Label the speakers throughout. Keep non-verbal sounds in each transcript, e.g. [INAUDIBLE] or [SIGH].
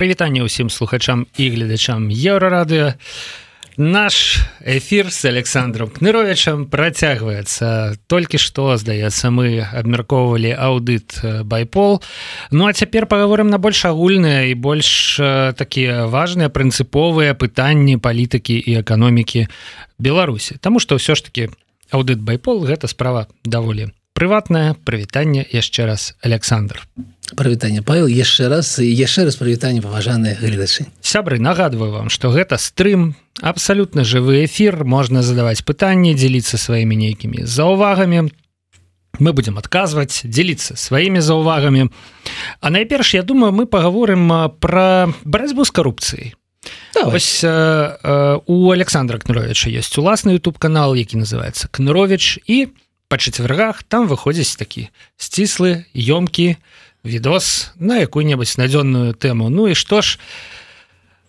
Speaker 1: прывітанне ўсім слухачам і гледачам еўрарадыо наш эфир с александром кныровичам працягваецца. Толькі што здаецца мы абмяркоўвалі аўдыт байпол. Ну а цяпер паговорым на больш агульныя і больш такія важныя прынцыповыя пытанні палітыкі і эканомікі беларусі. Таму что ўсё ж таки аўдыт байпол гэта справа даволі прыватнае прывітанне яшчэ раз Александр
Speaker 2: прывітанне павел яшчэ раз і яшчэ раз прывітанне паважаныя гледачы.
Speaker 1: Сябры нагадваю вам что гэта стрым абсалютна жывы эфир можна задаваць пытанні дзеліцца сваімі нейкімі заўвагамі. Мы будем адказваць дзеліцца сваімі заўвагамі. А найперш я думаю мы паговорым про барацьбу з карупцыяй. Вось, э, у Александра кныровича есть уласны youtube канал які называется кнырович і па чацвяргах там выходзіць такі сціслы ёмкі відос на якую-небудзь надзённую тэму. Ну і што ж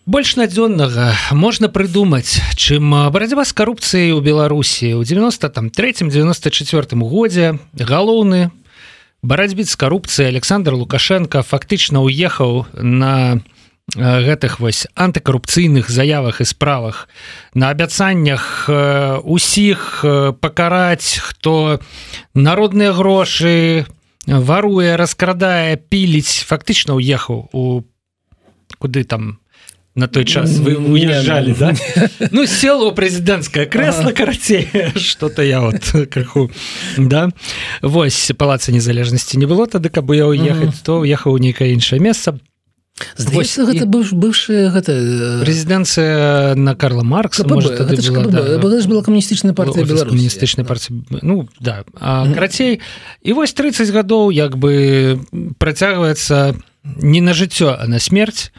Speaker 1: больш надзённага можна прыдумаць чым барацьба з карупцыяй у беларусі. У 90 там третьем 94 годзе галоўны барацьбіт з карупцыяй александр лукашенко фактычна уехаў на гэтых вось антыкарупцыйных заявах і справах. На абяцаннях усіх пакараць хто народныя грошы варуе раскрадае піліць фактычна уехаў у куды там на той час. Вы уезжали да? [LAUGHS] ну сел у прэзідэнцкае кресло карацей [LAUGHS] что-то я вот [LAUGHS] крыху да. Восьось палаца незалежнасці не было тады каб я уехаць то уехаў у нейкае іншае месца
Speaker 2: Здаецца, гэта быв бывшая гэта
Speaker 1: рэзідэнцыя на Карла Маркса была,
Speaker 2: была камуністычная партыя
Speaker 1: камуністычнай партии Ну да. Карацей і вось 30 гадоў як бы працягваецца не на жыццё а на смерць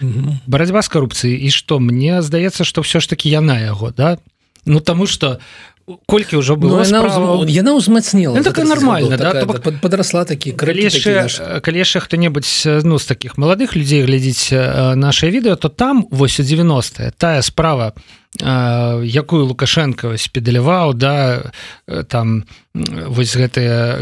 Speaker 1: барацьба з карупцыяй і што мне здаецца што ўсё ж таки яна яго да? Ну таму что колькі ўжо было
Speaker 2: ну, яна ўзмацнела
Speaker 1: ну, так нормально да?
Speaker 2: такая, так, подрасла такі
Speaker 1: калі яшчэ хто-небудзь ну з таких маладых людзей глядзіць наше відэо то там вось у 90 тая справа якую лукашенко спедаляваў да там вось гэтыя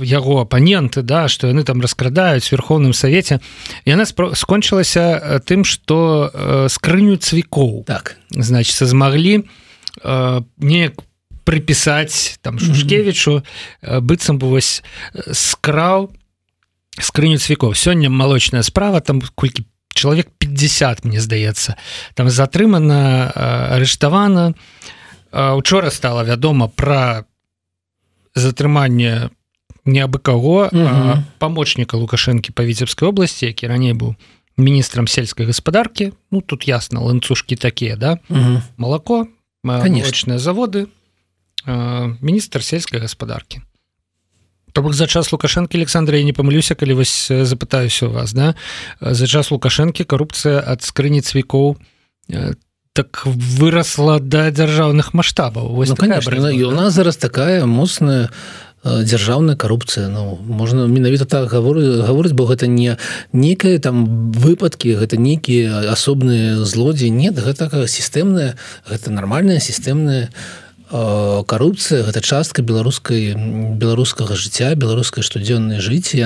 Speaker 1: яго апаненты да што яны там раскрадаюць верхоўным савеце яна скончылася тым што скрыню цвікоў
Speaker 2: так.
Speaker 1: Значит змаглі у Э, неяк прыпісаць там шушкевічу э, быццам бы вось э, скраў скрыню цвікоў сёння малочная справа там колькі чалавек 50 мне здаецца там затрымана арыштавана учора стала вядома пра затрыманне не абы каго памочніка лукашэнкі па віцебскай обласці які раней быў міністрам сельскай гаспадаркі. Ну тут ясна ланцужкі такія да? Малако конечныя заводы міністр сельскай гаспадаркі То бок за час лукашэнкі Александра не памылюся калі вось запытаюся у вас да? За час лукашэнкі карупцыя ад скрыні цвікоў так выросла да дзяржаўных маштабаў.
Speaker 2: Ну, конечно, у нас зараз такая моцная дзяржаўная карупцыя Ну можна менавіта так гаворы гаворыць бо гэта не некая там выпадкі гэта нейкія асобныя злодзеі. Нет гэта сістэмная гэта нармальная сістэмная карупцыя гэта частка беларускай беларускага жыцця беларускай штодзённай жыцці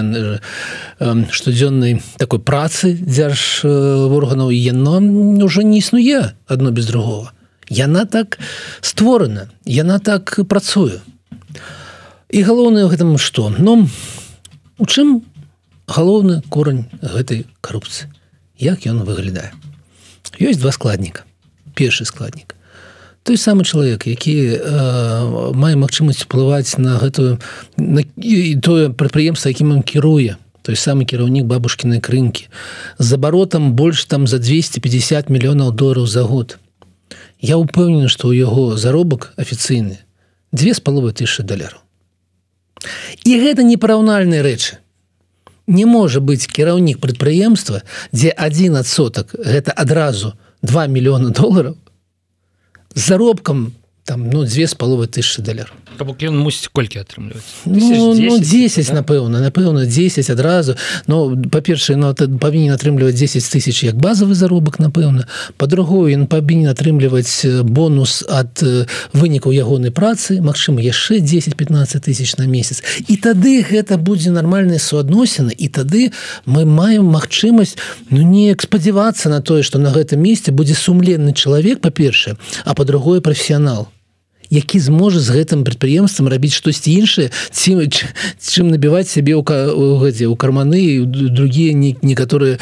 Speaker 2: штодзённай такой працы дзярж органаў яно уже не існуе адно без другого яна так створана яна так працуе і галоўнае гэтым што ну у чым галоўны корань гэтай карупцыі? Як ён выглядае? Ёсць два складніка. Першы складнік. Той самы чалавек які э, мае магчымасць уплываць на гэтую на, тое прадпрыемства якім он кіруе. Той самы кіраўнік бабушкінай крынкі. З абаротам больш там за 250 мільёнаў долараў за год. Я упэўнены што ў яго заробак афіцыйны две з паловы тысячи даляраў і гэта непараўнальныя рэчы не можа быць кіраўнік прадпрыемства дзе адзін адсотак гэта адразу 2 мільёны долараў заробкам там ну две з паловы тысячи даляраў
Speaker 1: То бок ён мусіць колькі атрымліваць?
Speaker 2: Ну, 10, ну, 10 да? напэўна напэўна 10 адразу. Но па-першае ну, павінен атрымліваць 10 тысяч як базовый заробак напэўна. По-другое ён павінен атрымліваць бонус ад вынікаў ягонай працы Мачыма яшчэ 10-15 тысяч на месяц. І тады гэта будзе нармальныя суадносіны і тады мы маем магчымасць ну неяк спадзявацца на тое что на гэтым месте будзе сумленны чалавек па-першае а по-другое прафесіянал які зможа з гэтым прадпрыемствам рабіць штосьці іншае ці чым набіваць сябе ў годзе у карманы другія некаторыя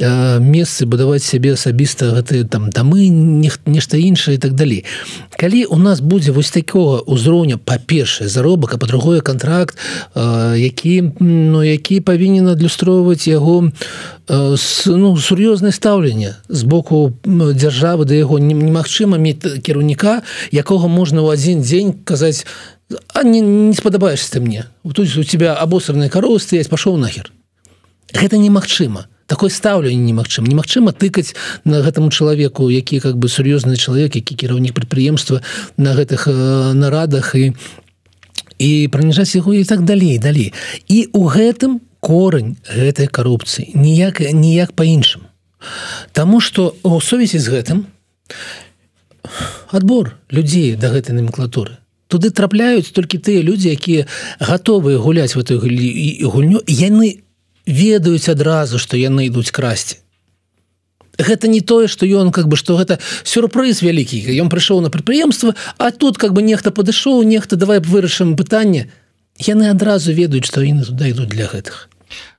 Speaker 2: месцы будаваць сябе асабіста гэты там дамы нешта іншае і так далей. Калі у нас будзе вось такого ўзроўня па-першае заробак а па-другое контракт які ну які павінен адлюстроўваць яго ну, сур'ёзнае стаўленне з боку дзяржавы да яго немагчыма мець кіраўніка якога можна ў адзін дзень казаць а не, не спадабаешься ты мне. Тут у тебя абосраныя каровы стаяць пашоў нахер гэта немагчыма такое стаўленне немагчым немагчыма тыкаць на гэтаму чалавеку які как бы сур'ёзны чалавек які кіраўнік прадпрыемства на гэтых э, нарадах і і праніжаць яго і так далей далей і у гэтым корань гэтай карупцыі ніяк ніяк по-іншаму Таму что у сувязі з гэтым адбор людзей да гэтай номенклатуры. Туды трапляюць толькі тыя людзі якія гатовыя гуляць в этой гульню яны ведаюць адразу што яны ідуць красці. Гэта не тое что ён как бы что гэта сюрпрыз вялікі ён прыйшоў на прадпрыемства а тут как бы нехта падышоў нехта давай вырашым пытанне яны адразу ведаюць што яны туда ідуць для гэтых.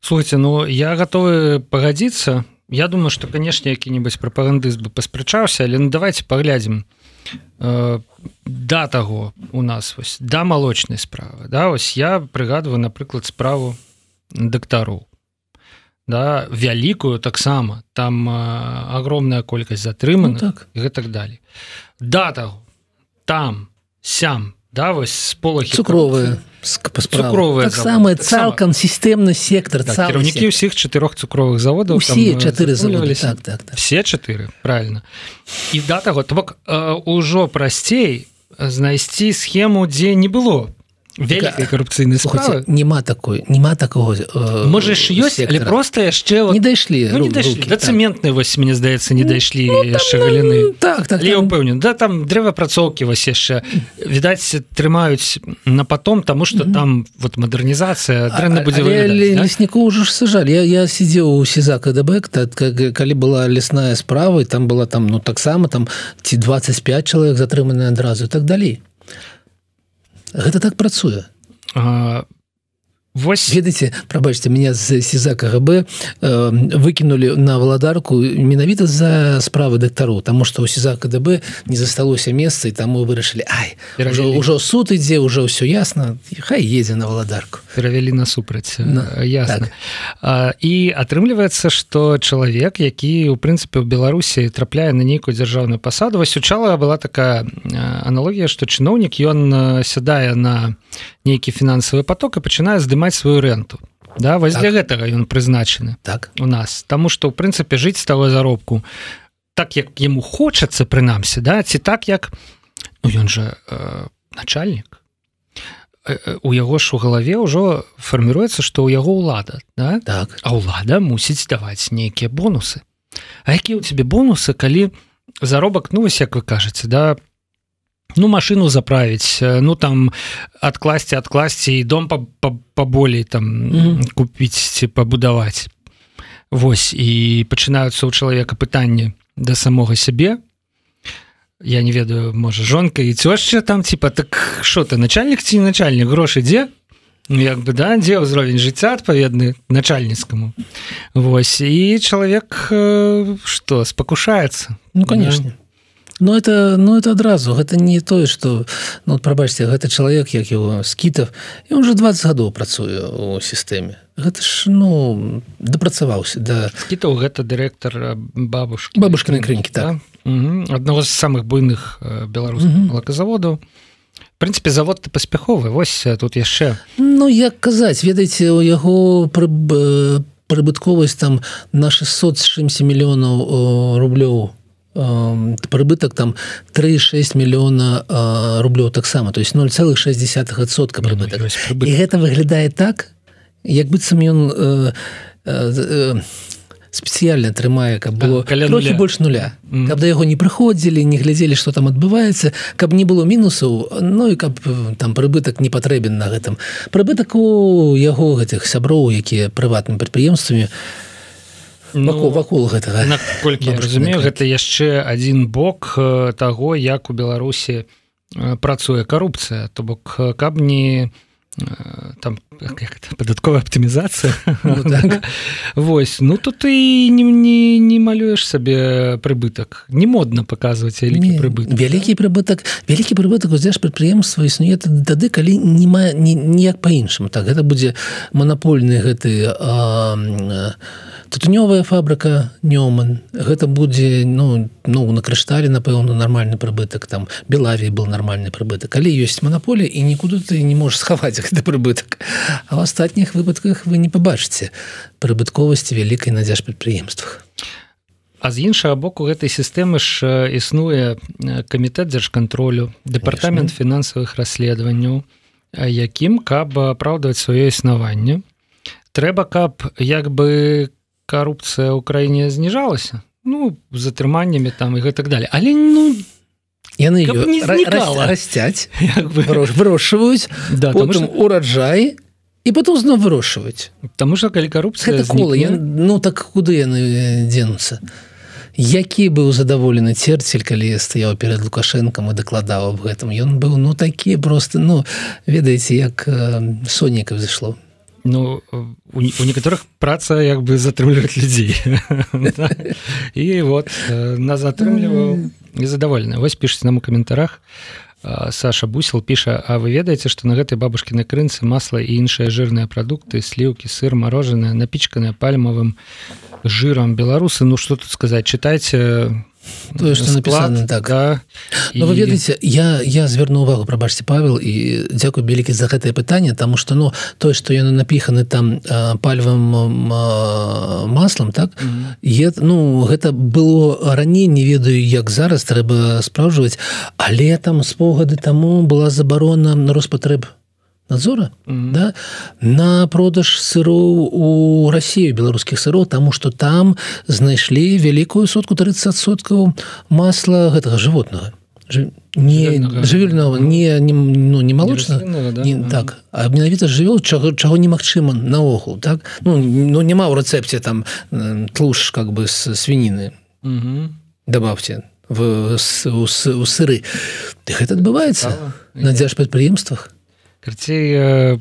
Speaker 1: Слухайте ну я готовы пагадзіцца. Я думаю что канешне які-небудзь прапагандыст бы паспрачаўся але ну давайте паглядзім э, да таго у нас вось да малочнай справы. Да ось я прыгадываю напрыклад справу дактароў. Да вялікую таксама. Там огромная колькасць затрымана ну, так. гэтак далей. Да таго. Там сям да вось с полахі
Speaker 2: цукровыя цукровыя так самое цалкам сістэмны сектор
Speaker 1: так, кіраўнікі ўсіх чатырох цукровых заводаў
Speaker 2: все чатыры так, так,
Speaker 1: так. все чатыры правильно і да таго то бок ўжо прасцей знайсці схему дзе не было вялікай карупцыйнай справы
Speaker 2: няма такой няма такого
Speaker 1: э, можаш ёсць але просто яшчэ
Speaker 2: вот, не дайшлі
Speaker 1: ну, да так. цэментнай вось мне здаецца не дайшлі ну, яшчэ ну, галіны
Speaker 2: так, так
Speaker 1: я ўпэўнен да там дрэваапрацоўкі вось яшчэ відаць трымаюць на потом тому что там вот мадэрнізацыя дрэнна будзе
Speaker 2: лесніку ўжо ж сажалі я, я сидзеў у сеза кДб калі была лесная справа там была там ну таксама там ці 25 чалавек затрыманы адразу так далей гэта так працуе.
Speaker 1: А, Вось.
Speaker 2: Ведаеце прабачце меня з сеза КГБ э, выкінули на валадарку менавіта за справы дактару тому что у сеза КДБ не засталося месца і таму вырашылі Ай ўжо, ўжо суд ідзе ўжо ўсё ясна хай едзе на валадарку
Speaker 1: перавялі насупраць ну, ясна. так. а, і атрымліваецца что чалавек які у прынцыпе в Беларусі трапляе на нейкую дзяржаўную пасаду вось учала была такая аналогія что чыноўнік ён сядае на нейкі фінансавы поток і пачынае здымаць сваю рэнту. Да вось так. для гэтага ён прызначаны
Speaker 2: так.
Speaker 1: у нас. Тому что ў прынцыпе жыць того заробку так як яму хочацца прынамсі да ці так як ну, ён жа э, начальнік. Э, э, у яго ж у галаве ўжо фарміруецца што ў яго ўлада да?
Speaker 2: так.
Speaker 1: А ўлада мусіць даваць нейкія бонусы. А які у тебе бонусы калі заробак ну вось як вы кажаце да по ну машину заправить ну там откласці откласці і дом поболей там mm -hmm. купіць пабудаваць Вось і пачынаюцца у чалавека пытанні да самога сябе я не ведаю можа жонка і цёшча там типа так що ты начальнік ці начальнік грошы дзе ну, як бы да дзе ўзровень жыцця адпаведны начальніцкаму Вось і чалавек что спакушаецца
Speaker 2: ну конечно. да? Ну это ну это адразу гэта не тое что ну прабачце гэта чалавек як его скітов і уже 20 гадоў працуе у сістэме гэта ж ну дапрацаваўся да.
Speaker 1: Скітаў гэта дырэктар бабушки
Speaker 2: бабушкины крынікі так.
Speaker 1: да? адного з самых буйных беларусных малаказаводаў прынцыпе завод ты паспяховы Вось тут яшчэ
Speaker 2: Ну як казаць ведаеце у яго пры прыбытковасць там на 600 чымсі мільёнаў рублёў прыбытак там 36 мільёна рублёў таксама то есть 0,6сотка прыбытак і гэта выглядае так як быццам ён э, э, спецыяльна трымае каб было
Speaker 1: каля нуля.
Speaker 2: больш нуля mm. каб да яго не прыходзілі не глядзелі што там адбываецца каб не было мінусаў Ну і каб там прыбытак не патрэбен на гэтым прыбытак у яго гэтых сяброў якія прыватным прадпрыемствамі ну, вакол гэтага.
Speaker 1: наколькі разумею гэта яшчэ один бок э, таго як у беларусі э, працуе карупцыя. То бок э, каб не там падатковая аптымізацыя ну, так. [LAUGHS] Вось. Ну то ты не не, не малюеш сабе прыбытак не модна паказваць вялікі прыбытак
Speaker 2: вялікі прыбытак вялікі прыбытак узяш прадпрыемства існуе тады калі не мае ніяк па-іншаму так гэта будзе манапольны гэты а, а тутунёвая фабрика нёман гэта будзе ну ну на крышталі напэўна нармальны прыбытак там белаві был нармальны прыбытак калі ёсць манаполія і нікуды ты не можешь [LAUGHS] схаваць гэты прыбытак а в астатніх выпадках вы не пабачыце прыбытковасці вялікай надзяж прадпрыемствах
Speaker 1: А з іншага боку гэтай сістэмы ж існуе камітэт дзяржкантролю дэпартамент фінансавых расследаванняў якім каб апраўдваць сваё існаванне трэба каб як бы карупцыя ў краіне зніжалася ну затрыманнямі там і гэтак далее але ну
Speaker 2: яны расцяць вырошчваюць да, что... ураджай і потом зноў вырошчваюць
Speaker 1: Таму что калі карупцыя
Speaker 2: я... ну так куды яны дзенуцца які быў задаволены церцель калі стаяў перед лукашэнкам і дакладаў аб гэтым ён быў ну такі просто ну ведаеце як э, сонікаў зайшло
Speaker 1: Ну у, у некаторых праца як бы затрымліваць людзей і [LAUGHS] вот э, нас затрымліваў незадаволены вось пішуць нам у каментарах Саша бусел піша А вы ведаеце што на гэтай бабушкінай крынцы масла і іншыя жырныя прадукты сліўкі сыр марожаныя напічканыя пальмавым жырам беларусы? Ну што тут сказаць? Чытайце
Speaker 2: тое что написано так
Speaker 1: да,
Speaker 2: і... вы ведаеце я я зверну увагу прабачце павел і дзякую вялікі за гэтае пытанне тому что ну тое что яны напіханы там пальвым маслам так mm -hmm. е, ну гэта было раней не ведаю як зараз трэба спраўжваць але там спогады таму была забарона на роспатрэб надзора mm -hmm. да на продаж сыроў у Россию беларускіх сыроў тому что там знайшлі вялікую сотку 30 соткаў масла гэтага животного не жывельного не не ну не молочна да? не, так. А менавіта жывёл чаго чаго немагчыма наогул так? Ну ну няма ў рэцэпце там тлуш как бы с свініны. -hmm. добавьте в у, у сыры. Гэта адбываецца. На дзяж прадпрыемствах
Speaker 1: карцей э,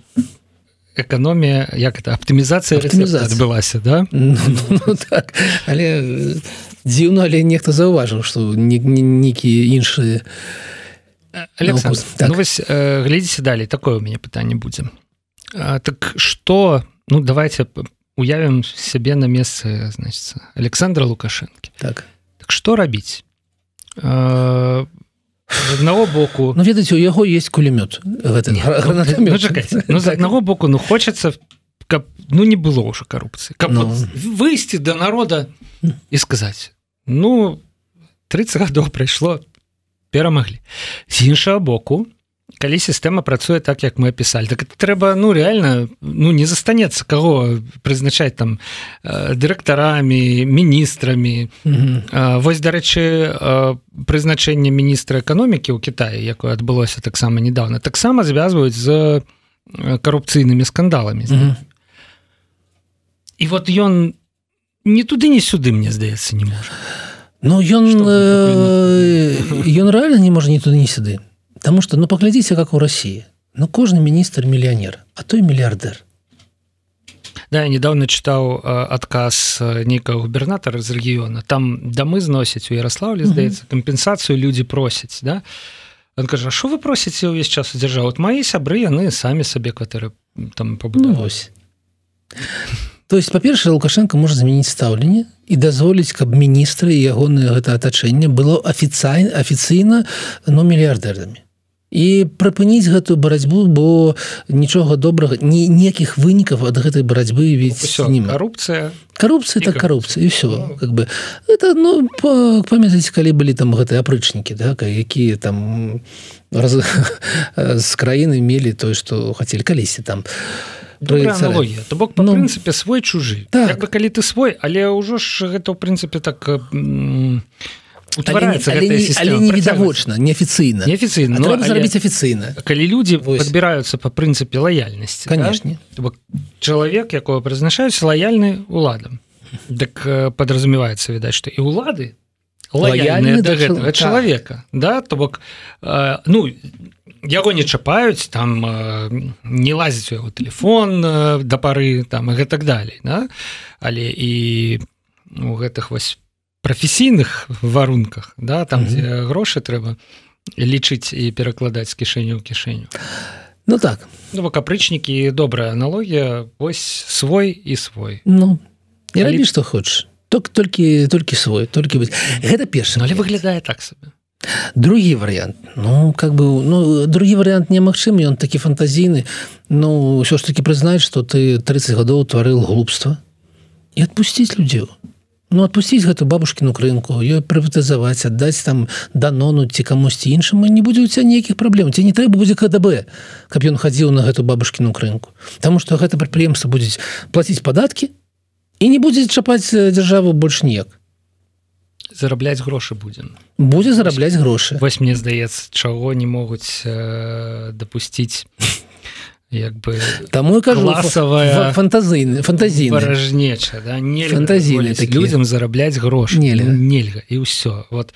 Speaker 1: эканомія як это аптымізацыя адбылася да? [LAUGHS]
Speaker 2: Ну, ну, так. Але дзіўна але нехта заўважыў што нейкі іншыя
Speaker 1: так. ну, глядзіце далей такое у мяне пытанне будзе так что ну давайте уявім сябе на месцы значится александра лукашэнкі
Speaker 2: так.
Speaker 1: Так что рабіць аднаго боку
Speaker 2: ну ведаць у яго есть кулемёт. Ну,
Speaker 1: ну, ну, з аднаго боку ну хочацца каб ну не было ўжо карупцыі каб ну. вот, выйсці до да народа і сказаць ну 30 гадоў прайшло перамаглі з іншага боку калі сістэма працуе так як мы опісалі так трэба ну реально ну не застанецца кого прызначаць там э, дырэктарамі міністрамі mm -hmm. вось дарэчы прызначэнне міністра эканомікі ў Китае якое адбылося таксама недавно таксама звязваюць з карупцыйнымі скандаламі mm -hmm. і вот ён не туды не сюды мне здаецца не можа
Speaker 2: Ну ён ён э, реально не можа не туды не сюды Таму что ну паглядзіце как у Росіі Ну кожны міністр мільянер а той мільярдер
Speaker 1: Да, недавно чытаў адказ нейкага губернатара з рэгіёна там дамы зносяць у Ярославле здаецца кампенсацыю людзі просяць да? Он кажа що вы просіце ўвесь час удзяржаў вот мои сябры яны самі сабе кватэры там
Speaker 2: пабудовось то есть па-першае лукашенко можа змяніць стаўленне і дазволіць каб міністры ягонае гэта атачэнне было афіцыйна афіцыйна но ну, мільярдэрдамі і прыпыніць гэтую барацьбу бо нічога добрага ні ніякіх вынікаў ад гэтай барацьбы ведь
Speaker 1: коррупция
Speaker 2: коррупция так коррупция і все ну, как бы. Это ну памятаеце калі былі там гэтыя апрычнікі да якія там раз, [LAUGHS] з краіны мелі тое что хацелі калісьці там
Speaker 1: аналогія. То бок по ну, прынцыпе свой чужы. Так. бы калі ты свой але ўжо ж гэта ў прынцыпе так
Speaker 2: утвараецца невідавочна неафіцыйна
Speaker 1: неафіцыйна
Speaker 2: но зрабіць афіцыйна
Speaker 1: калі людзі адбіраюцца по прынцыпе лаяльнасці
Speaker 2: канешне
Speaker 1: да? чалавек якого прызначаюць лаяльны уладам дык подразумеваецца відаць што і улады лаяльны да гэтага чалавека да. то бок э, ну яго не чапаюць там э, не лазіць у яго телефон э, да пары там і гэтак далей да? але і у гэтых вось прафесійных варунках да там mm -hmm. дзе грошы трэба лічыць і перакладаць кішэню ў кішэню
Speaker 2: Ну так.
Speaker 1: Ну, капрычнікі добрая аналогія ось свой і свой.
Speaker 2: Ну не рабі што хочаш ток толькі толькі свой толькі быць гэта перша
Speaker 1: ну, але выглядае так сабе
Speaker 2: другі варыянт ну как бы ну другі варыянт немагчым ён такі фантазійны Ну ўсё ж таки прызнаць што ты 30 гадоў тварыл глупства і адпусціць людзей Ну отпусціць гэту бабушкіну рынку ёй прыватызаваць аддаць там данону ці камусьці іншаму не будзе у ця ніякіх праблем ці не трэба будзе КДБ каб ён хадзіў на гэту бабушкіну рынку Таму што гэта прадпрыемства будзе плаціць падаткі і не будзе чапаць дзяржаву больш ніяк.
Speaker 1: Зарабляць грошы будзе
Speaker 2: будзе зарабляць грошы.
Speaker 1: Вось мне здаецца чаго не могуць э, дапусціць як бы
Speaker 2: таму кажу
Speaker 1: класавая
Speaker 2: фантазійны.
Speaker 1: фантазійнажнеча да?
Speaker 2: фантазійны
Speaker 1: людзям зарабляць грошы. Нельга. Нельга і ўсё. Вот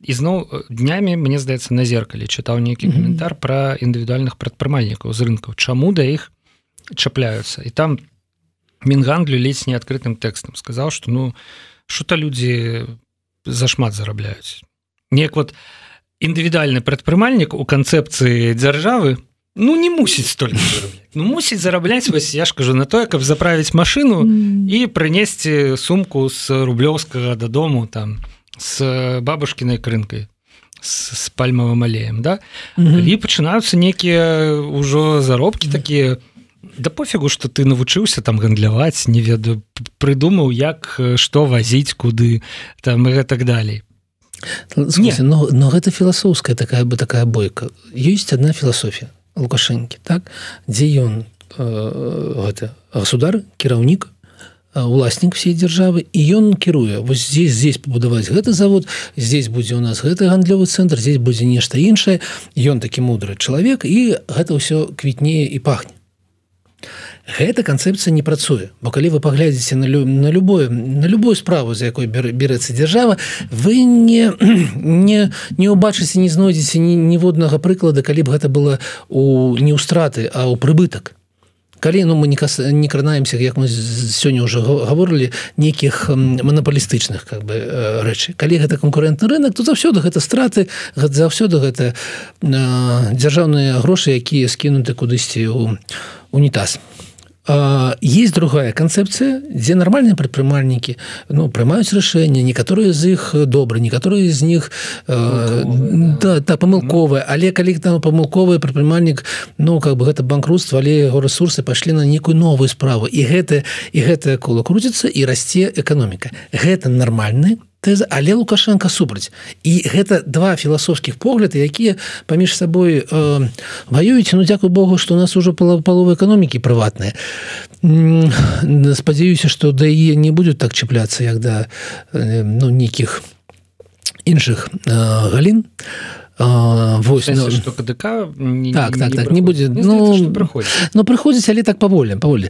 Speaker 1: ізноў днямі мне здаецца на зеркалі чытаў нейкі каментар пра індывідуальных прадпрымальнікаў з рынкаў. Чаму да іх чапляюцца? І там мінганглю ледзь не адкрытым тэкстам сказаў што ну что-то людзі зашмат зарабляюць. Неяк вот індывідуальны прадпрымальнік у канцэпцыі дзяржавы ну не мусіць столько ну, мусіць зарабляць вось я ж кажу на тое каб заправіць машину mm. і прынесці сумку з рублёўскага дадому там с бабушкиной крынкой с, с пальмавым алеем да? Mm -hmm. і пачынаюцца некія ўжо заробкі mm такія да пофігу что ты навучыўся там гандляваць не ведаю прыдумаў як што вазіць куды там і так далей
Speaker 2: Слушайте, но, но гэта філасофская такая бы такая бойка. Ёсць одна філасофія лукашэнкі так дзе ён э, гэта государ кіраўнік уласнік всей дзяржавы і ён кіруе вось здесь здесь пабудаваць гэты завод здесь будзе у нас гэты гандлёвы цэнтр здесь будзе нешта іншае ён такі мудры чалавек і гэта ўсё квітнее і пахне Гэта канцэпцыя не працуе. Бо калі вы паглядзіце на, лю, на любое на любую справу за якой берецца дзяржава вы не [CLEARS THROAT] не не ўбачыце не знойдзеце ніводнага прыклада калі б гэта было у не ў страты а ў прыбытак. Калі ну мы не кас не кранаемся як мы сёння уже гаворылі нейкіх манапалістычных как бы э, рэчы калі гэта конкурентны рынок то заўсёды гэта страты заўсёды гэта дзяржаўныя грошы якія скінуты кудысьці у унітаз. у есть другая канцэпцыя дзе нармальныя прадпрымальнікі ну прымаюць рашэнне некаторыя з іх добры некаторыя з них э, да, да памылковая але калі там памылковы прадпрымальнік ну как бы гэта банкрутства але яго ресурсы пайшлі на некую новую справу. І гэта і гэтае кола круціцца і расце эканоміка гэта нармальны тэза але лукашенко супраць. І гэта два філасофскіх погляды якія паміж сабой э, ваююць. Ну дзякуй Богу что у нас уже палова эканомікі прыватная спадзяюся что да яе не будет так чапляцца як да э, ну нейкіх іншых э, галін. а
Speaker 1: вось ну, что КДК
Speaker 2: не, так так не так не будет ну но прыходзіць але так паволі паволі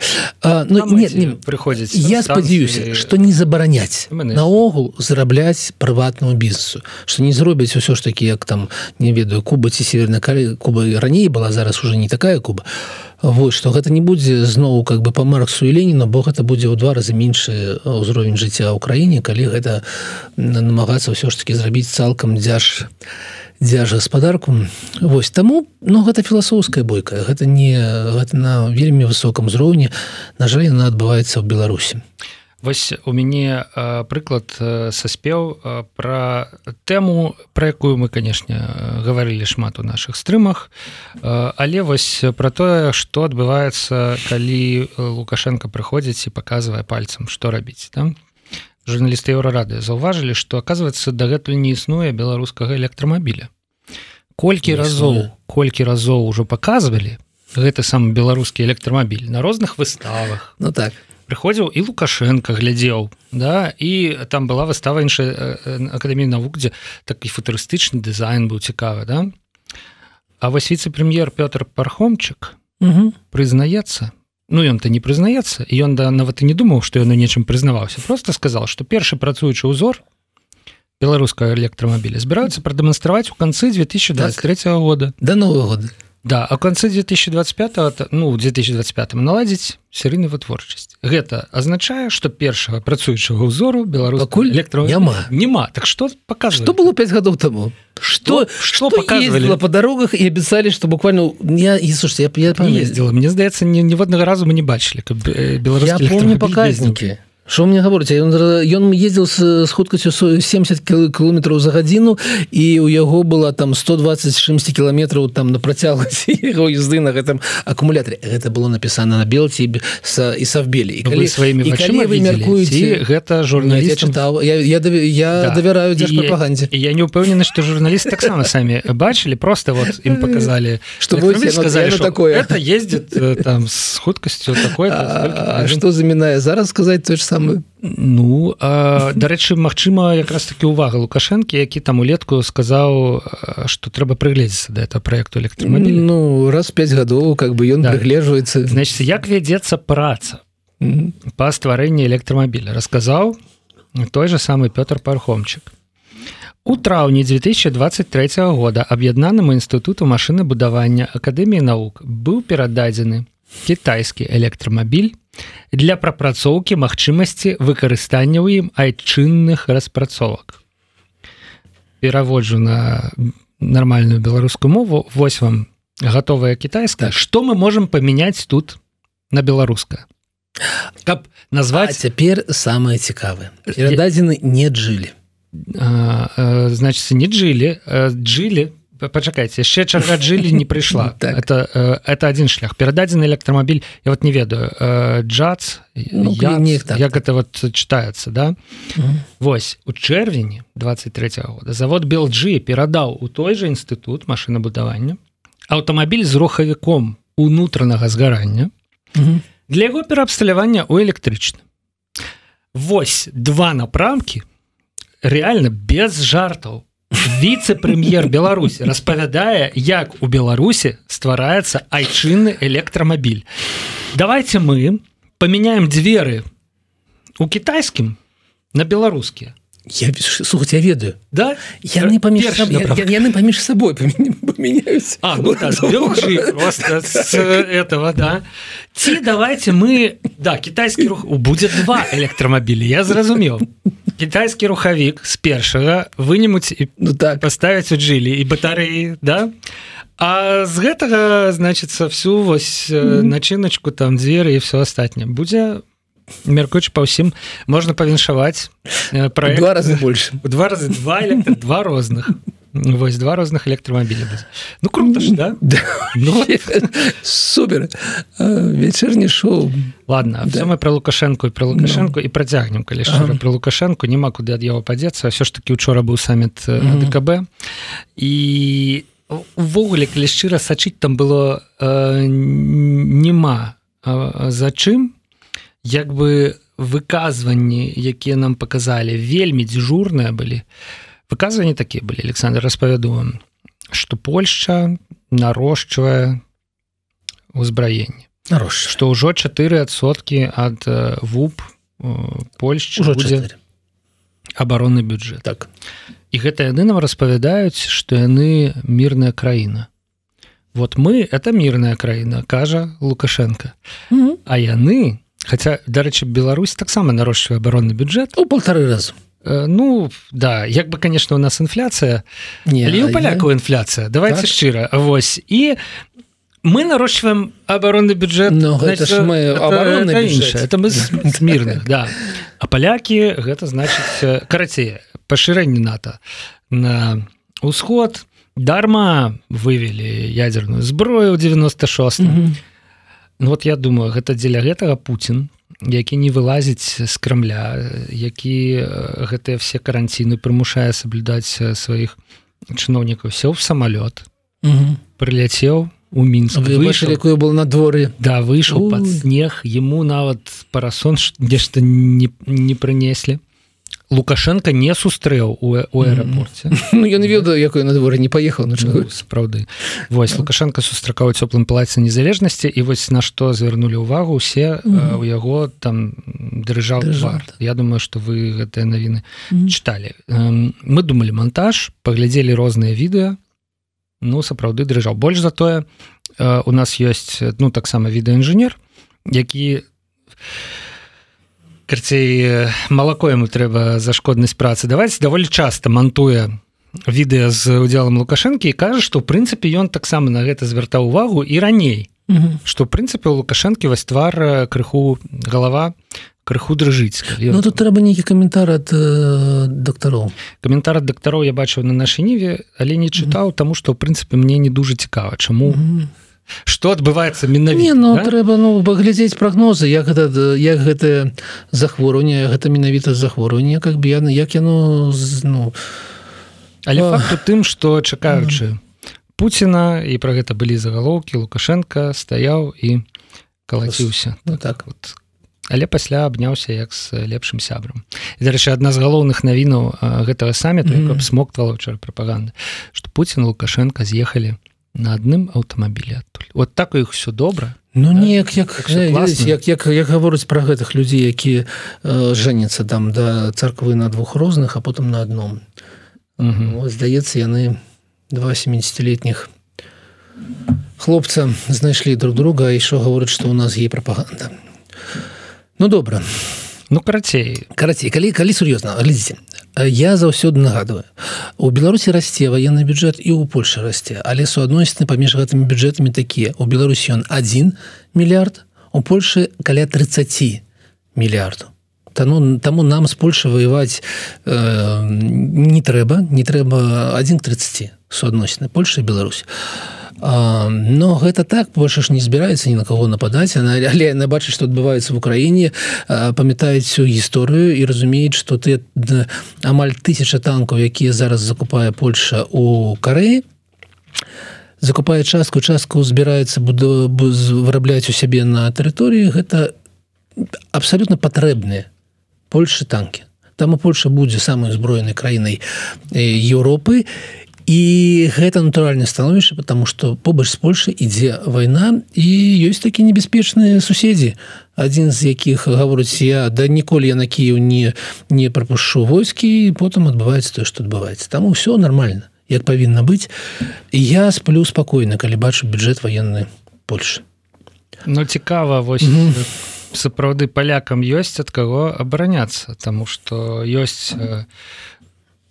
Speaker 1: прыходзіць
Speaker 2: я спадзяюся что не забараняць наогул зарабляць прыватнаму бізнесу что не зробяць усё ж таки як там не ведаю куба ці северна калі куба раней была зараз уже не такая куба. Вось что гэта не будзе зноў как бы по марксу і леніна бо гэта будзе ў два разы меншы ўзровень жыцця ў краіне калі гэта намагацца ўсё ж таки зрабіць цалкам дзяж не дзяж гаспадарку Вось таму но ну, гэта філасофская бойка гэта не гэта на вельмі высоком узроўні. На жаль яна адбываецца ў беларусі.
Speaker 1: Вось у мяне прыклад саспеў пра тэму пра якую мы канешне гаварылі шмат у наших стрымах. Але вось про тое что адбываецца калі лукашенко прыходзіць і показывае пальцам что рабіць там журналісты еўрарады заўважылі что оказывается дагэтуль не існуе беларускага электромабіля колькі разоў колькі разоў ужо показывалі гэты сам беларускі электромабіль на розных выставах.
Speaker 2: Ну так.
Speaker 1: Прыходзіў і лукашенко глядзеў да і там была выстава іншая акадэміі навук дзе такі футурыстычны дызайн быў цікавы да. А вось віце-прэм'ер Пётр пархомчык прызнаецца Ну ён то не прызнаецца і ён да нават і не думаў што ён у нечым прызнаваўся просто сказал что першы працуючы ўзор беларускага электромабіля збіраюцца прадэманстраваць у канцы 2023 так. года
Speaker 2: да нового года
Speaker 1: Да а канцы 2025 ну 2025 наладзіць серыйны вытворчасць гэта азначае что першага працуючага ўзору беларус
Speaker 2: пакуль электро няма
Speaker 1: няма так что пока
Speaker 2: что было 5 гадоў тому? Что что показывали? по дорогах і абяцалі что буквально я і слушайте я, я
Speaker 1: ездила мне здаецца ніводнага разу мы не бачылі каб беларус
Speaker 2: паказнікі Що мне гаворыць ён, ён ездзіў з, з хуткасцю 70 кіметраў за гадзіну і у яго была там 120 чымсьці кіламетраў там на працягласці яго [LAUGHS] езды на гэтым акумулятары гэта было напісана на белці са, і савбелі
Speaker 1: калі сваімі вы мяркуеце гэта журналіст
Speaker 2: чытаў я, я, я, я да. давяраю прапагандзе
Speaker 1: я не ўпэўнены што журналіст таксама самі бачылі просто вот ім показалі
Speaker 2: что вы сказали
Speaker 1: такое. Это ездит э, там с хуткасцю такой
Speaker 2: что замінае зараз сказаць той ж сам
Speaker 1: самы ну дарэчы Мачыма якраз таки увага лукашэнкі які там улетку сказаў что трэба прыгледзецца да этого проекту электромобіль
Speaker 2: ну раз 5 гадоў как бы ён прыглежваецца
Speaker 1: значит як вядзецца праца mm -hmm. па стварэнні электромобіля расказаў той же самый Пётр пархомчык у траўні 2023 года аб'яднанаму інстытуту машынабудавання акадэміі навук быў перададзены кітайскі электромабіль для прапрацоўкі магчымасці выкарыстання ў ім айчынных распрацовак. Пераводжу на нармальную беларускую мову. Вось вам готовая кітайская. Что мы можем памяняць тут на беларуска? Каб назваць
Speaker 2: цяпер самое цікавы перададзены не джылі.
Speaker 1: Значит не джылі джылі пачакайце яшчэ чарга жылі не прыйшла [LAUGHS] так. это э, это один шлях перададзены электромабіль я вот не ведаю э, джаз ну, так, як так. это вот читается да угу. Вось у чэрвені 23 -го года завод белджи перадаў у той же інстытут машинабудавання аўтамабіль з рухавіком унутранага згарання угу. для яго пераабсталявання у электрычны Вось два напрамкі реально без жартаў віце-прэм'ер Беларусі распавядае як у Беларусі ствараецца айчынны электрамабіль. Давайте мы памяняем дзверы у кітайскім на беларускія
Speaker 2: я слухаць я ведаю.
Speaker 1: Да?
Speaker 2: Я не паміж яны паміж сабой
Speaker 1: ну этого да. Ці давайте мы да кітайскі рух будзе два электрамабілі я зразумеў кітайскі рухавік з першага вынемуць і
Speaker 2: ну так.
Speaker 1: паставіць у жылі і батареі да? А з гэтага значится всю вось mm -hmm. начыначку там дзверы і все астатняе будзе мяркуючы па ўсім можна павіншаваць
Speaker 2: про два разы больше.
Speaker 1: У [LAUGHS] два разы два два розных. Вось два розных электромабіля ну круто ж, да?
Speaker 2: да. Ну, [LAUGHS] супер. Вечерні шоу.
Speaker 1: Ладно да. мы про лукашенко і про лукашенко no. і працягнем калі ага. про лукашенко. Няма куды ад яго падзецца все ж таки учора быў саміт ДКБ. І увогуле калі шчыра сачыць там было э, няма за чым як бы выказванні якія нам показалі вельмі дзяжурныя былі. Выказванні такія былі Александр распавяду что Польша нарошчвае узбраенне
Speaker 2: что
Speaker 1: ўжо 4сотки ад вуп Польшчы абаронны бюджет
Speaker 2: так.
Speaker 1: І гэта яны нам распавядаюць что яны мірная краіна. Вот мы это мірная краіна кажа лукашенко. Mm -hmm. а яны Хаця дарэчы Беларусь таксама нарошчвае абаронны бюджет
Speaker 2: у полторы разу.
Speaker 1: Э, Ну да як бы конечно у нас інфляцыя не у паляку я... інфляцыя. Давайте так? шчыра Вось. І мы нарощиваем оборонный бюджет
Speaker 2: Ну, гэта ж мы
Speaker 1: это іншае. это мы мірных да. А палякі гэта значыць карацей пашырэнне нато на ўсход. Дарма вывели ядерную зброю ў 96
Speaker 2: Мгм.
Speaker 1: Ну, вот я думаю гэта дзеля гэтага Путін які не вылазіць з крамля які э, гэтыя все каранціны прымушае саблюдаць э, сваіх чыноўнікаў сеў в самолет прыляцеў у мінск
Speaker 2: вы бачылі якое было надвор'е?
Speaker 1: Да выйшаў под
Speaker 2: Ой.
Speaker 1: снег ему нават парасон нешта не, не прынеслі лукашенко не сустрэў у, у аэрапорце [LAUGHS]
Speaker 2: Ну я не ведаю якое надвор'е не паехаў на чаго
Speaker 1: Ну, сапраўды вось лукашенко сустракаў цёплым палаце незалежнасці і вось на што звярнулі ўвагу усе
Speaker 2: Мгм.
Speaker 1: у яго там дрыжаў
Speaker 2: Дрыжаў,
Speaker 1: твар. Я думаю что вы гэтыя навіны
Speaker 2: Мгм.
Speaker 1: чыталі. Эм, мы думалі монтаж паглядзелі розныя відэа. Ну сапраўды дрыжаў больш за тое э, у нас ёсць ну таксама відэаінжынер які карцей малако яму трэба за шкоднасць працы даваць даволі часта мантуе відэа з удзелам лукашэнкі і кажа што ў прынцыпе ён таксама на гэта звяртаў увагу і раней што ў прынцыпе у лукашэнкі вось твар крыху галава крыху дрыжыць
Speaker 2: Ну тут трэба нейкі каментар ад э, дактароў
Speaker 1: каментар ад дактароў я бачыў на нашай ніве але не чытаў таму што ў прынцыпе мне не дужа цікава чаму
Speaker 2: Мгм.
Speaker 1: Што адбываецца
Speaker 2: Не,
Speaker 1: менавіта
Speaker 2: ну
Speaker 1: да?
Speaker 2: трэба ну паглядзець прагнозы як гэта як гэтае захворванне гэта менавіта захворванне как бы яно як яно ну
Speaker 1: але
Speaker 2: Ох.
Speaker 1: факт у тым што чакаючы Пуціна і пра гэта былі загалоўкі лукашенко стаяў і калаціўся
Speaker 2: ну так
Speaker 1: вот. але пасля абняўся як з лепшым сябрам дарэчы адна з галоўных навінаў а, гэтага саміту mm. абсмоктвала ўчора прапаганда што Пуін Лукашенко з'ехалі на адным аўтамабілі адтуль вот так у іх все добра
Speaker 2: Ну
Speaker 1: Да?
Speaker 2: неяк як ведаеце, як як як гаворыць пра гэтых людзей якія э, жэняцца там да царквы на двух розных а потым на адном
Speaker 1: Мгм.
Speaker 2: Вот, здаецца яны два 70летніх хлопца знайшлі друг друга і що гаворыць што ў нас є прапаганда Ну добра
Speaker 1: ну карацей
Speaker 2: карацей калі калі сур'ёзна глядзіце я заўсёды нагадываю. У беларусі расце военный бюджет і у польльше расце але суадносіны паміж гэтымі бюджэтамі такія у беларусі ён 1 мільярд у польльше каля 30 мільярдаў Таму, таму нам з Польша воеваць э, не трэба не трэба 130 суадносіны Польша і Беларусь Но гэта так больше ж не збіраецца ні на кого нападаць. Она але яна бачыць што адбываецца в Украіне а, памятаюць всю гісторыю і разумеюць што ты амаль тысяча танкаў якія зараз закупае Польша у Карэі закупае частку частку збіраецца буду вырабляць у сябе на тэрыторыі. Гэта абсалютна патрэбныя Польшы танки там у Польша будзе самой узброенай краінай э, Еўропы. і гэта натуральнае становішча потому что побач з Польшай ідзе вайна і ёсць такі небяспечныя суседзі адзін з якіх гаворыць я да ніколі я на Кіев не не прапушчу войскі і потым адбываецца тое што адбываецца там усё нормально як павінна быць. І я сплю спакойна калі бачу бюджэт военны Польши.
Speaker 1: Ну цікава вось
Speaker 2: Мгм.
Speaker 1: сапраўды палякам ёсць ад каго абараняцца Таму што ёсць э,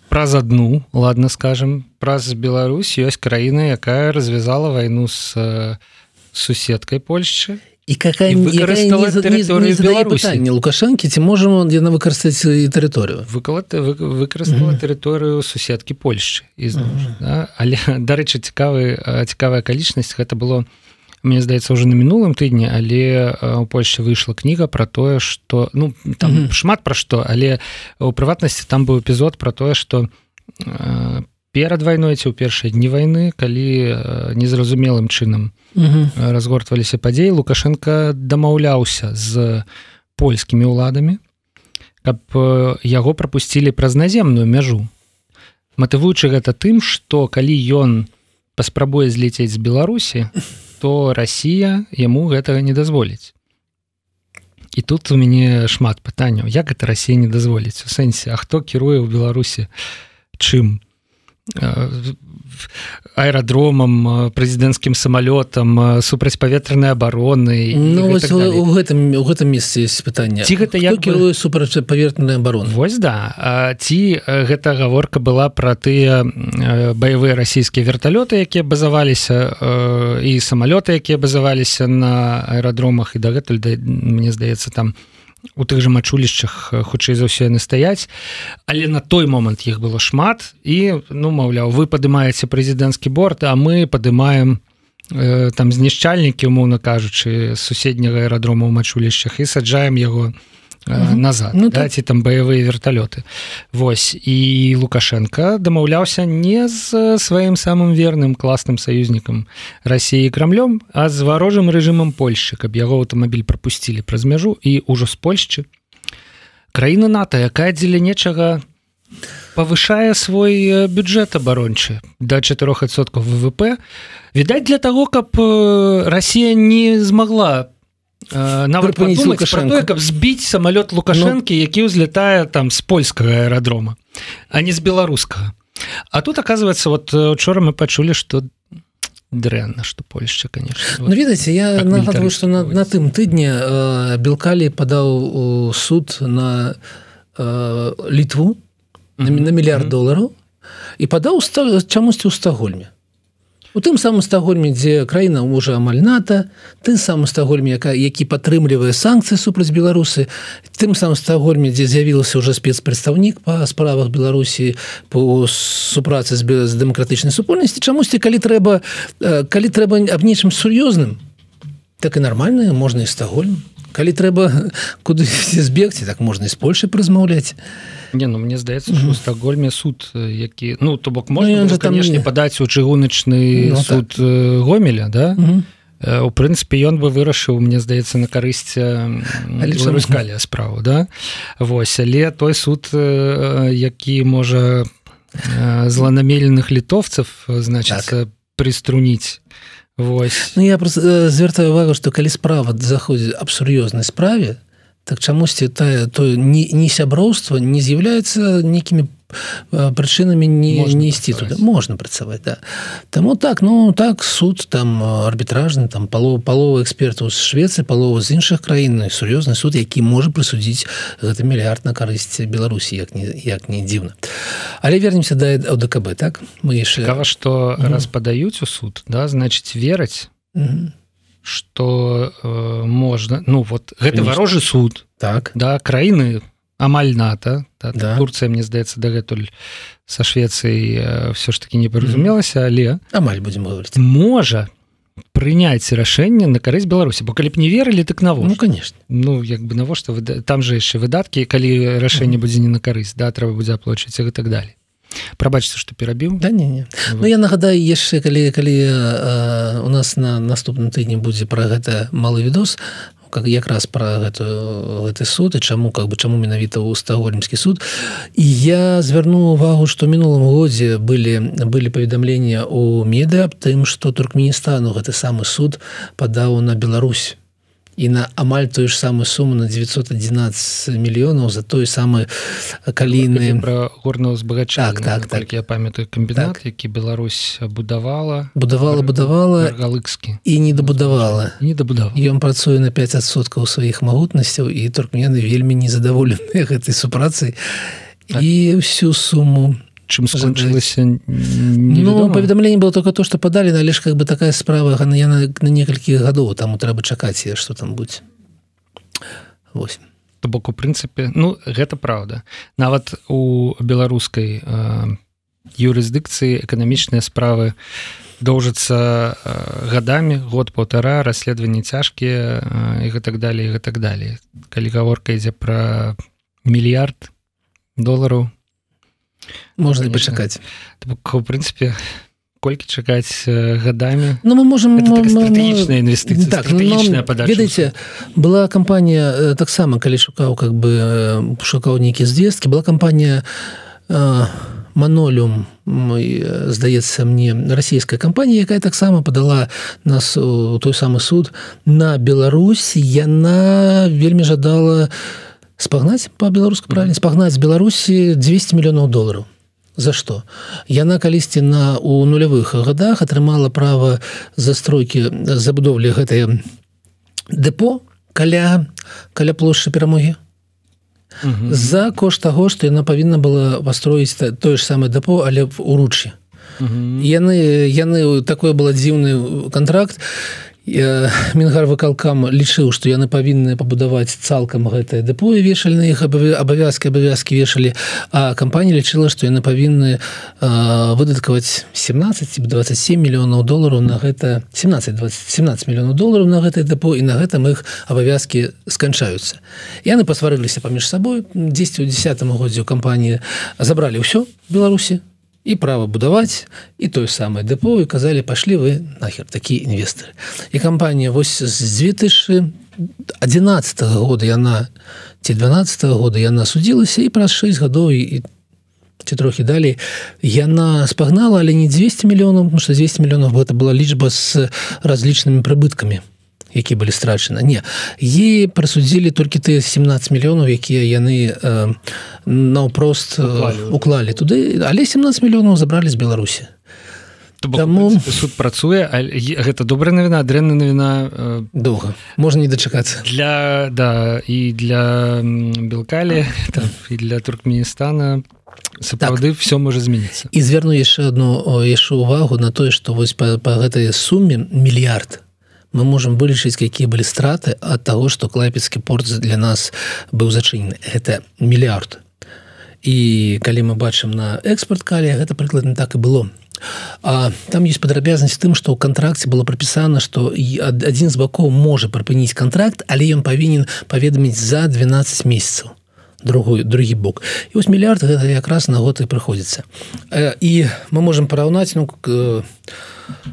Speaker 1: праз адну ладно скажем праз Беларусь ёсць краіна якая развязала вайну з э, суседкай Польшчы
Speaker 2: і какая не лукашэнкі ці можем он яна выкарыстаць і тэрыторыю
Speaker 1: выкалата вы, выкарыстала
Speaker 2: Мгм.
Speaker 1: тэрыторыю суседкі Польшчы і зноў ж,
Speaker 2: Мгм.
Speaker 1: да? але [LAUGHS] дарэчы цікавы э, цікавая акалічнасць гэта было мне здаецца уже на мінулым тыдні але э, у Польше выйшла кніга про тое что ну там
Speaker 2: Мгм.
Speaker 1: шмат пра што але у прыватнасці там быў эпізод про тое что э, перад вайной ці ў першыя дні вайны калі э, незразумелым чынам
Speaker 2: Мгм.
Speaker 1: э, разгортваліся падзеі лукашенко дамаўляўся з польскімі ўладамі каб яго прапусцілі праз наземную мяжу матывуючы гэта тым што калі ён паспрабуе злецець з беларусі [LAUGHS] то Росія яму гэтага не дазволіць і тут у мяне шмат пытанняў як гэта Росія не дазволіць у сэнсе А хто кіруе ў беларусі чым Э, аэрадромам прэзідэнцкім самалётам супрацьпаветранай абароны
Speaker 2: ну, у гэтым у гэтым месцы есть пытанне
Speaker 1: ці гэта як
Speaker 2: кіруе супрацьпаветранай абароны
Speaker 1: Вось да. Ці гэта гаворка была пра тыя баявыя расійскія верталёты якія базаваліся і самалёты якія базаваліся на аэрадромах і дагэтуль да, мне здаецца там у тых жа мачулішчах хутчэй за ўсё яны стаяць. Але на той момант іх было шмат. І ну маўляў вы падымаеце прэзідэнцкі борт а мы падымаем э, там знішчальнікі умоўна кажучы суседняга аэрадрома ў мачулішчах і саджаем яго на угу. назад ну, да, ці там баявыя верталёты Вось. І лукашенко дамаўляўся не з сваім самым верным класным саюзнікам Росіі крамлём а з варожым рэжымам Польшчы каб яго аўтамабіль пропусцілі праз мяжу і ўжо з Польшчы. Краіна НАТО якая дзеля нечага повышае свой бюджет абарончы до 4сот ВВП відаць для того каб Россия не змогла по нават каб збіць самолет лукашэнкі ну, які ўзлетае там з польскага аэрадрома а не з беларускага А тут оказывается вот учора мы пачулі что дрэнна что Польша конечно.
Speaker 2: Ну, ведаце я нагадываю что на, на тым тыдні э, белкалі падаў суд на э, літву mm -hmm. на мільярд долараў і падаў чамусьці ў стагольме у тым самым стагольме дзе краіна можа амаль ната ты сам стагольме якая які падтрымлівае санкцыі супраць беларусы тым самым стагольме дзе з'явілася уже спецпрадстаўнік па справах беларусі по супрацы з з дэмакратычнай супольнасці чамусьці калі трэба калі трэба аб нечым сур'ёзным так і нармальна можна і стагольм калі трэба [LAUGHS] куды збегці так можна і з Польшы прызмаўляць
Speaker 1: не ну мне здаецца что стагольме суд які ну то бок можна ну, конечно не... падаць у чыгуначны ну, суд так. гомеля да? У прынцыпе ён бы вырашыў мне здаецца на карысць беларускалі справу да? Вось але той суд які можа зланамеленых літовцаў значит так. приструніць Вось.
Speaker 2: Ну, я звяртаю увагу што калі справа заходзіць аб сур'ёзнай справе так чамусьці тая то не, не сяброўства не з'яўляецца нейкімі прычынамі не не ісці туды. можна працаваць да. Таму так ну так суд там арбітражны там палова палова экспертаў з Швецыі палова з іншых краін сур'ёзны суд які можа прысудзіць гэты мільярд на карысці Беларусі як не як не дзіўна але вернемся да ОДКБ так?
Speaker 1: Мы яшчэ што раз падаюць у суд да значыць вераць что э, можна ну вот гэта варожы суд
Speaker 2: так.
Speaker 1: да краіны амаль ната да, да. Турцыя мне здаецца дагэтуль са Швецыяй э, все ж таки не паразумелася але
Speaker 2: амаль будем говорить.
Speaker 1: Можа прыняць рашэнне на карысць беларусі бо калі б не верылі так на
Speaker 2: ну конечно.
Speaker 1: Ну як бы навошта вы там же яшчэ выдаткі калі рашэнне будзе не на карысць да трэба будзе аплачваць і так далее. Прабачце что перабіў
Speaker 2: да не, не. Ну, я нагадаю яшчэ калі калі а, у нас на наступным тыдні будзе про гэта малы відос как якраз про гэту гэты суд і чаму как бы чаму менавіта ў стагольмскі суд. І я звярну увагу что мінулым годзе былі былі паведамлення у медыа аб тым что туркменістану гэты самы суд падаў на Беларусь і на амаль тую ж самую суму на 911 мільёнаў за той самы каліны
Speaker 1: про горного збагача так, так, так. я памятаю камбінат так. які Беларусь будавала
Speaker 2: будавала будавала
Speaker 1: галыкскі
Speaker 2: і не дабудавала
Speaker 1: не дабудаў
Speaker 2: ён працуе на 5соткаў сваіх магутнасцяў і туркмены вельмі незадаволеныя гэтай [LAUGHS] супрацай і всю суму на
Speaker 1: чым скончылася
Speaker 2: ну, паведамленне было только то что падалі але ж как бы такая справа я на, некалькі гадоў таму трэба чакаць я что там будь восьось
Speaker 1: то бок у прынцыпе ну гэта праўда. Нават у беларускай э, юрысдыкцыі эканамічныя справы доўжацца э, гадамі год полтора расследаванні цяжкія э, і гэтак далее гэтак далее калі гаворка ідзе пра мільярд долараў
Speaker 2: можна і пачакаць
Speaker 1: у прынцыпе колькі чакаць гадамі
Speaker 2: Ну мы можем
Speaker 1: інвестыцыя
Speaker 2: так, ведаеце была кампанія таксама калі шукаў как бы шукаў нейкі звесткі была кампанія манолюм мой здаецца мне расійская кампанія якая таксама падала нас у той самы суд на Беларусі яна вельмі жадала спагнаць по-беларуску правильно? Спагнаць з Беларусі 200 мільёнаў долараў за что? Яна калісьці на у нулявых годах атрымала права застройки забудовлі гэтае депо каля каля плошчы перамогі за кошт таго што яна павінна была пастроіць тое ж самае депо але в уручы яны яны такое было дзіўны контракт мінгар выкалкам лічыў што яны павінны пабудаваць цалкам гэтае дэпоі вешальны іх абавязкі абавязкі вешалі. А кампанія лічыла што яны павінны выдаткаваць 17 27 мільёнаў долараў на гэта 17 17 мільёнаў долараў на гэтай дэпо і на гэтым іх абавязкі сканчаюцца. Яны пасварыліся паміж сабой 10 у 10 годзе ў кампаніі забралі ўсё беларусі і права будаваць і тое самае дэпо і казалі пашлі вы нахер такі інвестары і кампанія вось з 2011 года яна ці 12 -го года яна судзілася і праз 6 гадоў і ці трохі далей яна спагнала але не 200 мільёнаў что 200 мільёнаў гэта была лічба з разлічнымі прыбыткамі які былі страчаны. Не е прасудзілі толькі ты 17 мільёнаў якія яны э, наўпрост э, уклалі. туды. Але 17 мільёнаў забралі з беларусі.
Speaker 1: Таму... суд працуе гэта добрая навіна дрэнна навіна
Speaker 2: э... доўга. Можна не дачакацца.
Speaker 1: для да і для белкалі і для туркменістана. Сапраўды так. все можа змяніцца.
Speaker 2: І зверну яшчэ одну яшчэ увагу на тое што вось па, па гэтай суме мільярд мы можем вылічыць якія былі страты ад таго што клайпецкі порт для нас быў зачынены это мільярд і калі мы бачым на экспорт калія гэта прыкладна так і было. А там есть падрабязнасць тым што ў кантракце было прапісана што і адзін з бакоў можа прыпыніць контракт але ён павінен паведаміць за 12 месяцаў другой другі бок. І вось мільярд гэта якраз на год і прыходзіцца і мы можемм параўнаць ну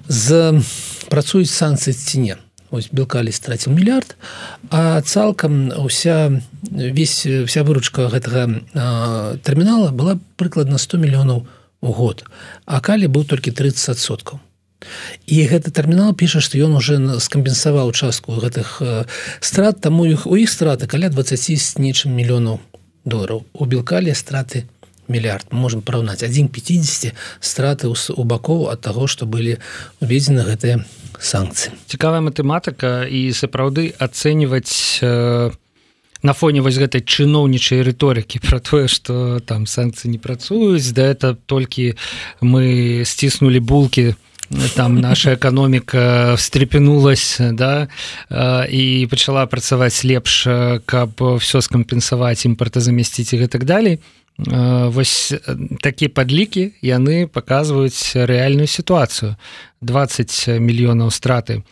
Speaker 2: з працуюць санкцыі ці не? Ось белкалі страціў мільярд а цалкам уся весь вся выручка гэтага тэрмінала была прыкладна 100 мільёнаў у год а калі быў толькі 30 соткаў. І гэты тэрмінал піша што ён уже скампенсаваў частку гэтых страт таму іх у іх страты каля 20 з нечым мільёнаў долараў. У белкалі страты мільярд. Можем параўнаць 150 страты у бакоў ад таго што былі уведзены гэтыя санкцыі
Speaker 1: цікавая матэматыка і сапраўды ацэньваць э, на фоне вось гэтай чыноўнічай рыторыкі про тое что там санкцыі не працуюць да это толькі мы сціснули булки там наша эканоміка встрепенулась да і пачала працаваць лепш каб все скампенсаваць імпартазамясціць і гэтак далей вось такія падлікі яны паказваюць рэальную сітуацыю. 20 мільёнаў страты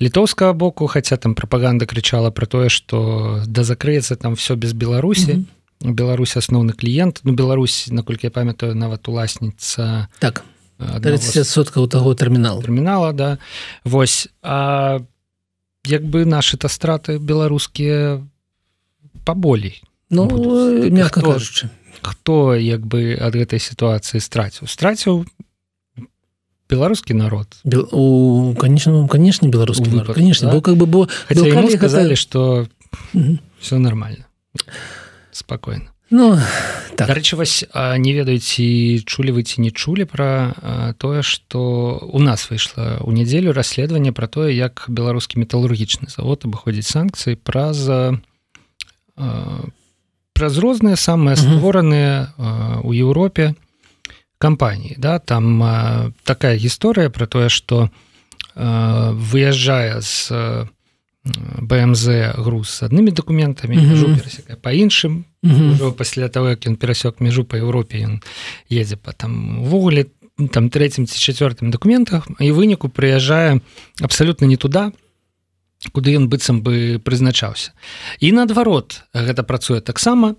Speaker 1: літоўскага боку хаця там прапаганда крычала про тое что да закрыецца там все без беларусі. Mm -hmm. Беларусь асноўны кліент. Ну Беларусь наколькі я памятаю нават уласніца
Speaker 2: так. 30соткаў таго тэрмінал
Speaker 1: тэрмінала да. Восьось а як бы наши та страты беларускія паболей
Speaker 2: Ну мягко кажучы
Speaker 1: хто як бы ад гэтай сітуацыі страціў? Страціў беларускі народ.
Speaker 2: Бел, у конечно конечно беларускі народ конечно да? как бы бо
Speaker 1: сказали что все нормально. Спокойно
Speaker 2: Ну
Speaker 1: так. дарэчы вось не ведаеце чулі вы ці не чулі пра тое што у нас выйшла ў нядзелю расследаванне пра тое як беларускі металургічны завод абыходзіць санкцыі праз праз розныя самыя створаныя у Еўропе кампаніі да там а, такая гісторыя про тое что выязджае з бмз груз з аднымі документамі mm -hmm. по іншым mm -hmm. пасля того як ён перасек мяжу по Еўропе ён едзе по там ввогуле там третьим ці четвертым документах і выніку прыязджае абсолютно не туда то куды ён быццам бы прызначаўся. І наадварот гэта працуе таксама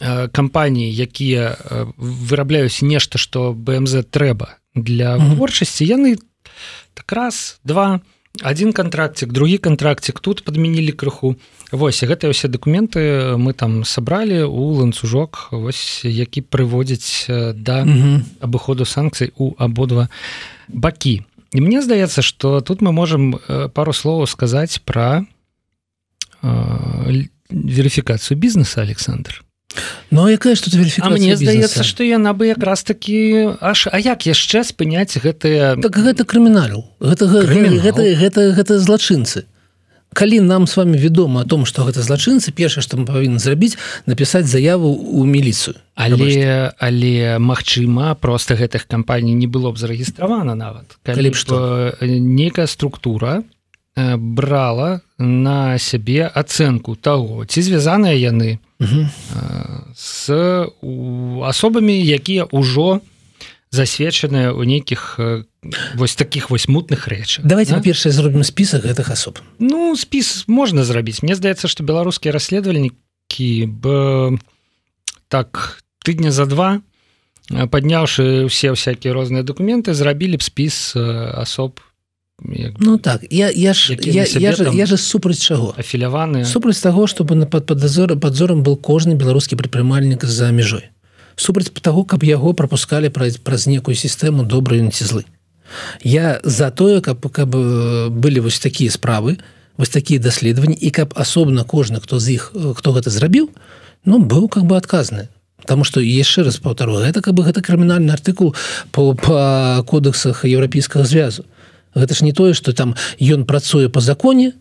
Speaker 1: кампаніі якія вырабляюць нешта што бмз трэба для вытворчасці яны так раз два один контрактик другі контрактик тут подмянілі крыху. Вось гэтыя ўсе документы мы там сабралі у ланцужок вось які прыводзіць да абыходу санкцый у абодва бакі і мне здаецца что тут мы можем э, пару слоў сказаць про э, верыфікацыю бізнеса александр.
Speaker 2: Ну якая ж тут верифікацыя
Speaker 1: мне здаецца што яна бы якраз такі аж а як яшчэ спыняць гэтыя
Speaker 2: так гэта крымінал гэта,
Speaker 1: Крымінал?
Speaker 2: гэта, гэта, гэта, гэта злачынцы калі нам с вами вядома о том что гэта злачынцы першае што мы павінны зрабіць напісаць заяву у міліцыю
Speaker 1: але але магчыма просто гэтых кампаній не было б зарэгістравана нават
Speaker 2: Калі б што?
Speaker 1: э, нейкая структура э, брала на сябе ацэнку таго ці звязаныя яны
Speaker 2: Мгм.
Speaker 1: з у- асобамі якія ўжо засведчаныя ў нейкіх э, вось таких вось мутных рэчах
Speaker 2: давайте
Speaker 1: да?
Speaker 2: па-першае зробім спісак гэтых асоб
Speaker 1: Ну спіс можна зрабіць Мне здаецца што беларускія расследавальнікі б так тыдня за два э, падняўшы ўсе всякие розныя документы зрабілі б спіс э, асоб як бы
Speaker 2: Ну так я я ж я, я, ж, я же супраць чаго
Speaker 1: афіляваны
Speaker 2: супраць таго чтобы на пад падазор падзорам был кожны беларускі прадпрымальнік за мяжой супраць таго каб яго пропускалі праз праз некую сістэму добрую ці злы. Я за тое каб каб э, былі вось такія справы вось такія даследаванні і каб асобна кожны хто з іх э, хто гэта зрабіў ну быў как бы адказны. Таму што яшчэ раз паўтару гэта каб гэта крымінальны артыкул по, по кодексах еўрапейскага звязу. Гэта ж не тое што там ён працуе по законе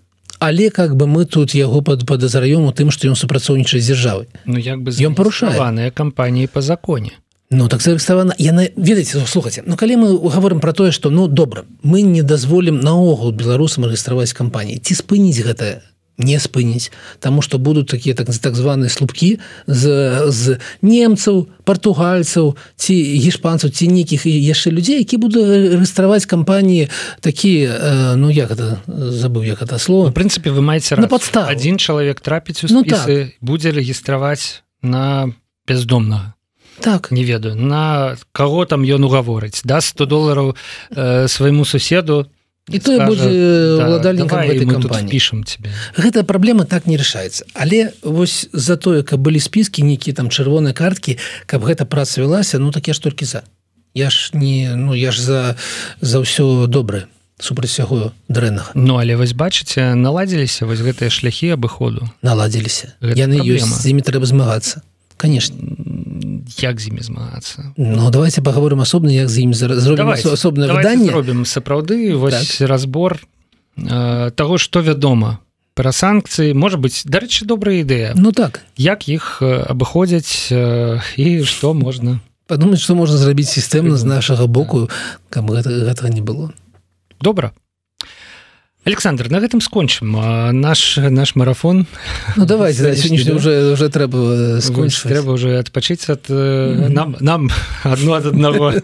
Speaker 2: але как бы мы тут яго пад падазраём у тым што ён супрацоўнічае з дзяржавай.
Speaker 1: Ну як бы
Speaker 2: Ён
Speaker 1: зарэгістраваныя кампаніі по законе.
Speaker 2: Ну так зарэгістравана яна ведаеце слухаце Ну калі мы гаворым про тое што ну добра мы не дазволім наогул беларусам рэгістраваць кампаніі. Ці спыніць гэтае не спыніць Таму што будуць такія так так званыя слупкі з, з немцаў партугальцаў ці гішпанцаў ці нейкіх і яшчэ людзей які будуць рэгістраваць кампаніі такія ну як это забыў як это
Speaker 1: у
Speaker 2: слово
Speaker 1: прынцыпе вы маеце
Speaker 2: На падставу.
Speaker 1: адзін чалавек трапіць у
Speaker 2: Ну,
Speaker 1: спісы будзе рэгістраваць на бездомнага
Speaker 2: так.
Speaker 1: Не ведаю на каго там ён угаворыць да 100 долараў э, свайму суседу
Speaker 2: І тое будзе ўладальнікам гэтай кампаніі.
Speaker 1: пішам тебе.
Speaker 2: Гэта праблема так не рашаецца але вось за тое каб былі спіскі нейкія там чырвоныя карткі каб гэта праца вялася ну так я ж толькі за. Я ж не ну я ж за за ўсё добрае супраць сяго дрэннага.
Speaker 1: Ну але вось бачыце наладзіліся вось гэтыя шляхі абыходу.
Speaker 2: Наладзіліся. Яны ёсць з імі трэба змагацца. Конечно
Speaker 1: як з імі змагацца?
Speaker 2: Ну давайте паговорым асобна як з зра- зробім
Speaker 1: Давайте,
Speaker 2: асо- асобнае
Speaker 1: давайте
Speaker 2: выданне
Speaker 1: зробім сапраўды вось так. разбор э, того што вядома пра санкцыі. Можа быць дарэчы добрая ідэя.
Speaker 2: Ну так.
Speaker 1: Як іх абыходзяць э, і што можна?
Speaker 2: Падумаць што можна зрабіць сістэмна з нашага боку каб гэта, гэтага не было.
Speaker 1: Добра Александр на гэтым скончым А наш наш марафон
Speaker 2: Ну давайте да,
Speaker 1: Сённяшні, да?
Speaker 2: уже уже трэба э,
Speaker 1: Вось,
Speaker 2: скончваць
Speaker 1: трэба уже адпачыць ад э, нам нам одно ад аднаго [LAUGHS]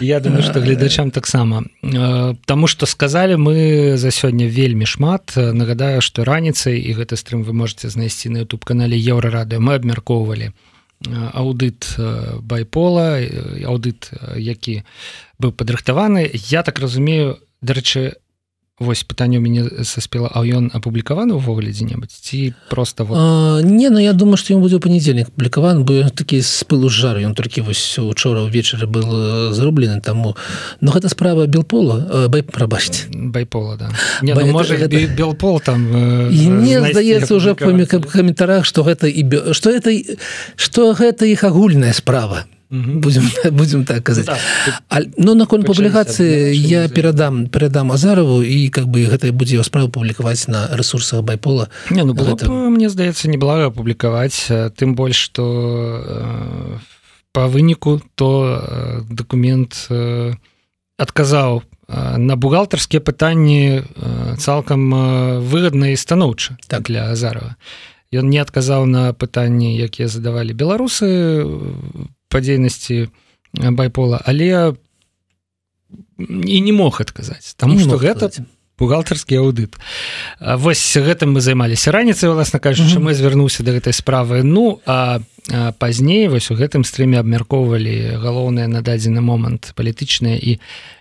Speaker 1: я думаю что гледачам таксама Э, Таму что сказали мы за сёння вельмі шмат. Э, нагадаю что раніцай і гэты стрым вы можете знайсці на youtube канале еўрарадыо мы абмяркоўвалі э, аўдыт э, байпола э, аўдыт э, які быў падрыхтаваны я так разумею дарэчы вось пытанне у мяне саспела а ён апублікаваны ўвогуле дзе-небудзь ці просто вот?
Speaker 2: А, не ну я думаю что ён будзе ў панядзельнік публікаван бо ён такі з пылу з жару ён толькі вось учора ўвечары был э, зроблены таму но гэта справа белпола бай прабачце.
Speaker 1: Байпола да. Не,
Speaker 2: Бай-
Speaker 1: ну, можа
Speaker 2: гэта-
Speaker 1: белпол там э,
Speaker 2: і мне здаецца уже па каментарах что гэта і бе- что это что гэта іх агульная справа
Speaker 1: Мгм.
Speaker 2: будем [LAUGHS] будем так
Speaker 1: Ну,
Speaker 2: казаць
Speaker 1: так, тут
Speaker 2: А, ну наконт публікацыі я перадам перадам азарову і как бы гэта будзе справу публікаваць на ресурсах байпола
Speaker 1: Не, ну было
Speaker 2: Гэта-
Speaker 1: б, мне здаецца неблага апублікаваць э, тым больш што э, па выніку то дакумент адказаў на бухгалтарскія пытанні цалкам выгадна і станоўча
Speaker 2: Так.
Speaker 1: для азарова Ён не адказаў на пытанні якія задавалі беларусы па дзейнасці э, байпола але і не мог адказаць Таму што
Speaker 2: мог
Speaker 1: гэта бухгалтарскі аўдыт А вось гэтым мы займаліся раніцай уласна кажучы
Speaker 2: Мгм.
Speaker 1: мы звярнуўся да гэтай справы. Ну а пазней вось у гэтым стриме абмяркоўвалі галоўныя на дадзены момант палітычныя і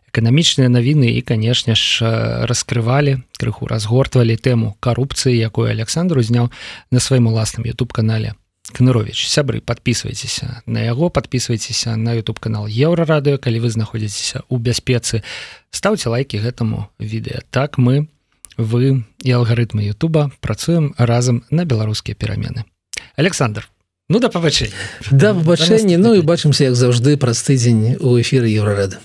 Speaker 1: эканамічныя навіны і канешне ж раскрывалі крыху разгортвалі тэму карупцыі якую Александр узняў на сваім уласным youtube канале кнырович сябры подписывайтеся на яго подписывайтеся на youtube канал еўрарадыо калі вы знаходзіцеся у бяспецы. Ставце лайки гэтаму відэа. Так мы вы і алгарытмы Ютуба працуем разам на беларускія перамены. Александр ну да пабачэння.
Speaker 2: Да пабачэнні ну і бачымся як заўжды праз тыдзень у эфіры еўрарады